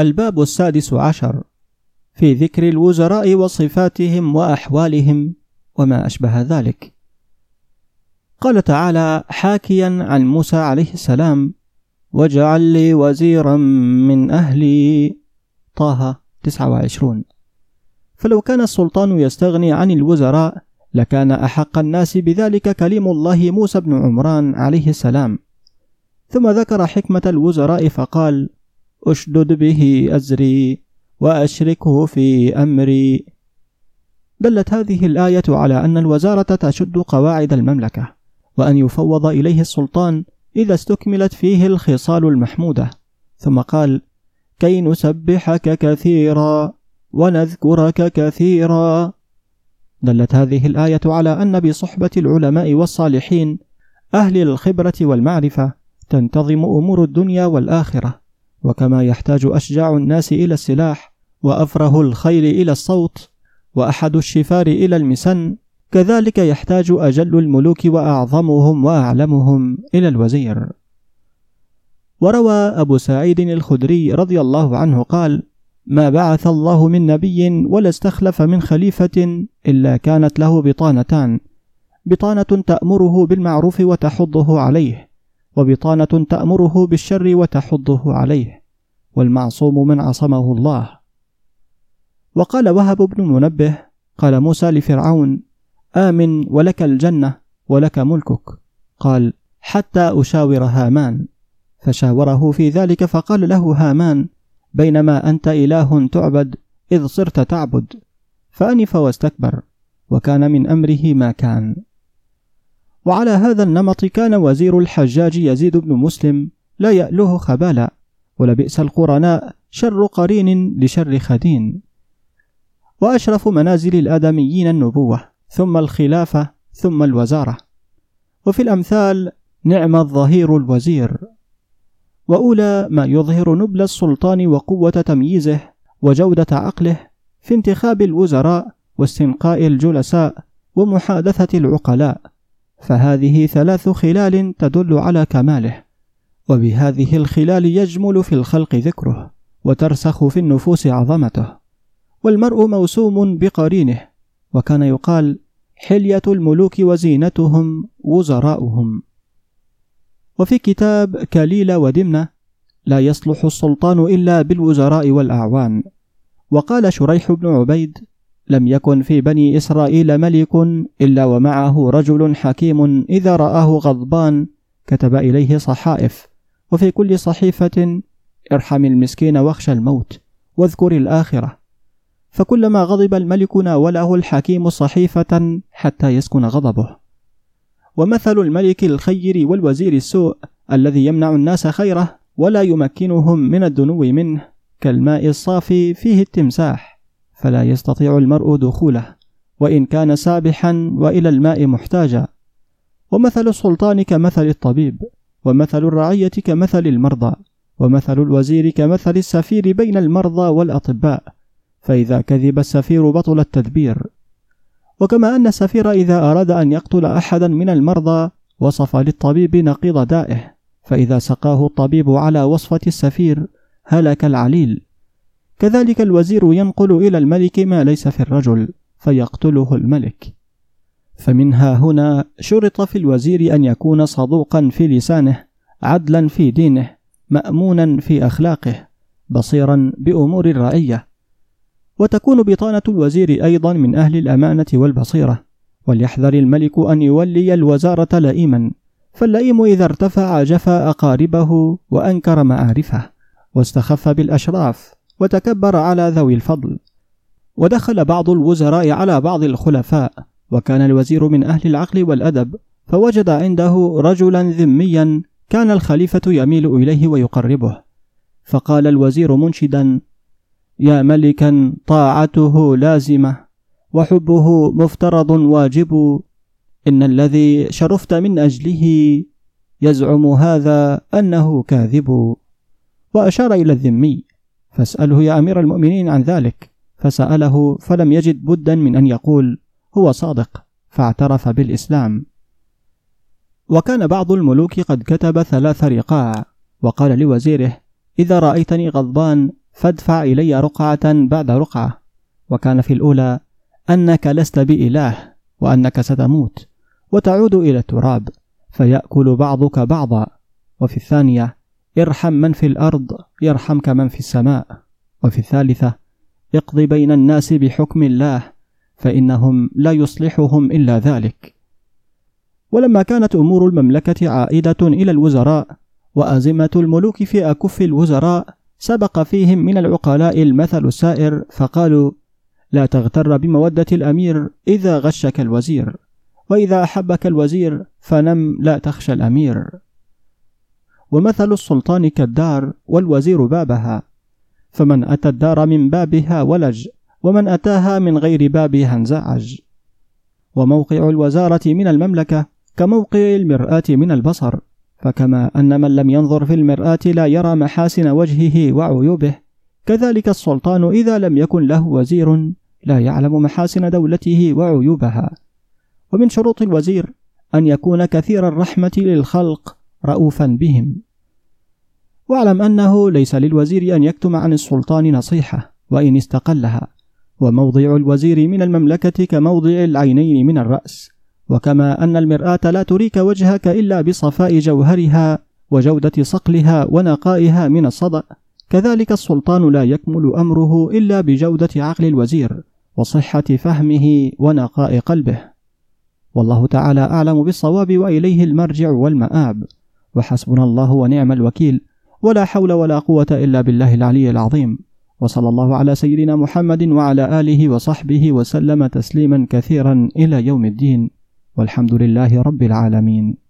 الباب السادس عشر. في ذكر الوزراء وصفاتهم وأحوالهم وما أشبه ذلك. قال تعالى حاكيا عن موسى عليه السلام واجعل لي وزيرا من أهلي. طه 29 فلو كان السلطان يستغني عن الوزراء لكان أحق الناس بذلك كليم الله موسى بن عمران عليه السلام. ثم ذكر حكمة الوزراء فقال أشدد به أزري وأشركه في أمري. دلت هذه الآية على أن الوزارة تشد قواعد المملكة وأن يفوض إليه السلطان إذا استكملت فيه الخصال المحمودة. ثم قال كي نسبحك كثيرا ونذكرك كثيرا. دلت هذه الآية على أن بصحبة العلماء والصالحين أهل الخبرة والمعرفة تنتظم أمور الدنيا والآخرة. وكما يحتاج اشجع الناس إلى السلاح وأفره الخيل إلى الصوت وأحد الشفار إلى المسن. كذلك يحتاج أجل الملوك وأعظمهم وأعلمهم إلى الوزير. وروى أبو سعيد الخدري رضي الله عنه قال ما بعث الله من نبي ولا استخلف من خليفة إلا كانت له بطانتان بطانة تأمره بالمعروف وتحضه عليه وبطانة تأمره بالشر وتحضه عليه والمعصوم من عصمه الله. وقال وهب بن منبه قال موسى لفرعون آمن ولك الجنة ولك ملكك. قال حتى أشاور هامان. فشاوره في ذلك فقال له هامان بينما أنت إله تعبد إذ صرت تعبد. فأنف واستكبر وكان من أمره ما كان. وعلى هذا النمط كان وزير الحجاج يزيد بن مسلم لا يأله خبالا ولبئس القرناء شر قرين لشر خدين. وأشرف منازل الآدميين النبوة ثم الخلافة ثم الوزارة. وفي الأمثال نعم الظهير الوزير. وأولى ما يظهر نبل السلطان وقوة تمييزه وجودة عقله في انتخاب الوزراء واستنقاء الجلساء ومحادثة العقلاء. فهذه ثلاث خلال تدل على كماله وبهذه الخلال يجمل في الخلق ذكره وترسخ في النفوس عظمته. والمرء موسوم بقرينه وكان يقال حلية الملوك وزينتهم وزراؤهم. وفي كتاب كليل ودمنة لا يصلح السلطان إلا بالوزراء والأعوان. وقال شريح بن عبيد لم يكن في بني إسرائيل ملك إلا ومعه رجل حكيم إذا رآه غضبان كتب إليه صحائف. وفي كل صحيفة ارحم المسكين واخشى الموت واذكر الآخرة. فكلما غضب الملك ناوله الحكيم صحيفة حتى يسكن غضبه. ومثل الملك الخير والوزير السوء الذي يمنع الناس خيره ولا يمكنهم من الدنو منه كالماء الصافي فيه التمساح. فلا يستطيع المرء دخوله وإن كان سابحا وإلى الماء محتاجا. ومثل السلطان كمثل الطبيب ومثل الرعية كمثل المرضى ومثل الوزير كمثل السفير بين المرضى والأطباء فإذا كذب السفير بطل التدبير. وكما أن السفير إذا أراد أن يقتل أحدا من المرضى وصف للطبيب نقيض دائه فإذا سقاه الطبيب على وصفة السفير هلك العليل. كذلك الوزير ينقل إلى الملك ما ليس في الرجل فيقتله الملك. فمنها هنا شرط في الوزير أن يكون صدوقا في لسانه عدلا في دينه مأمونا في أخلاقه بصيرا بأمور الرعية. وتكون بطانة الوزير أيضا من أهل الأمانة والبصيرة. وليحذر الملك أن يولي الوزارة لئيما. فاللئيم إذا ارتفع جفى أقاربه وأنكر معارفه واستخف بالأشراف. وتكبر على ذوي الفضل. ودخل بعض الوزراء على بعض الخلفاء وكان الوزير من أهل العقل والأدب فوجد عنده رجلا ذميا كان الخليفة يميل إليه ويقربه. فقال الوزير منشدا يا ملكا طاعته لازمة وحبه مفترض واجب. إن الذي شرفت من أجله يزعم هذا أنه كاذب. وأشار إلى الذمي فاسأله يا أمير المؤمنين عن ذلك. فسأله فلم يجد بدا من أن يقول هو صادق فاعترف بالإسلام. وكان بعض الملوك قد كتب ثلاث رقاع وقال لوزيره إذا رأيتني غضبان فادفع إلي رقعة بعد رقعة. وكان في الأولى أنك لست بإله وأنك ستموت وتعود إلى التراب فيأكل بعضك بعضا. وفي الثانية ارحم من في الأرض يرحمك من في السماء. وفي الثالثة اقض بين الناس بحكم الله فإنهم لا يصلحهم إلا ذلك. ولما كانت أمور المملكة عائدة إلى الوزراء وأزمة الملوك في أكف الوزراء سبق فيهم من العقلاء المثل السائر فقالوا لا تغتر بمودة الأمير إذا غشك الوزير وإذا أحبك الوزير فنم لا تخشى الأمير. ومثل السلطان كالدار والوزير بابها. فمن أتى الدار من بابها ولج ومن أتاها من غير بابها انزعج. وموقع الوزارة من المملكة كموقع المرآة من البصر. فكما أن من لم ينظر في المرآة لا يرى محاسن وجهه وعيوبه. كذلك السلطان إذا لم يكن له وزير لا يعلم محاسن دولته وعيوبها. ومن شروط الوزير أن يكون كثير الرحمة للخلق رؤوفا بهم. واعلم أنه ليس للوزير أن يكتم عن السلطان نصيحة وإن استقلها. وموضع الوزير من المملكة كموضع العينين من الرأس. وكما أن المرآة لا تريك وجهك إلا بصفاء جوهرها وجودة صقلها ونقائها من الصدأ. كذلك السلطان لا يكمل أمره إلا بجودة عقل الوزير وصحة فهمه ونقاء قلبه. والله تعالى أعلم بالصواب وإليه المرجع والمآب. وحسبنا الله ونعم الوكيل. ولا حول ولا قوة إلا بالله العلي العظيم. وصلى الله على سيدنا محمد وعلى آله وصحبه وسلم تسليما كثيرا إلى يوم الدين. والحمد لله رب العالمين.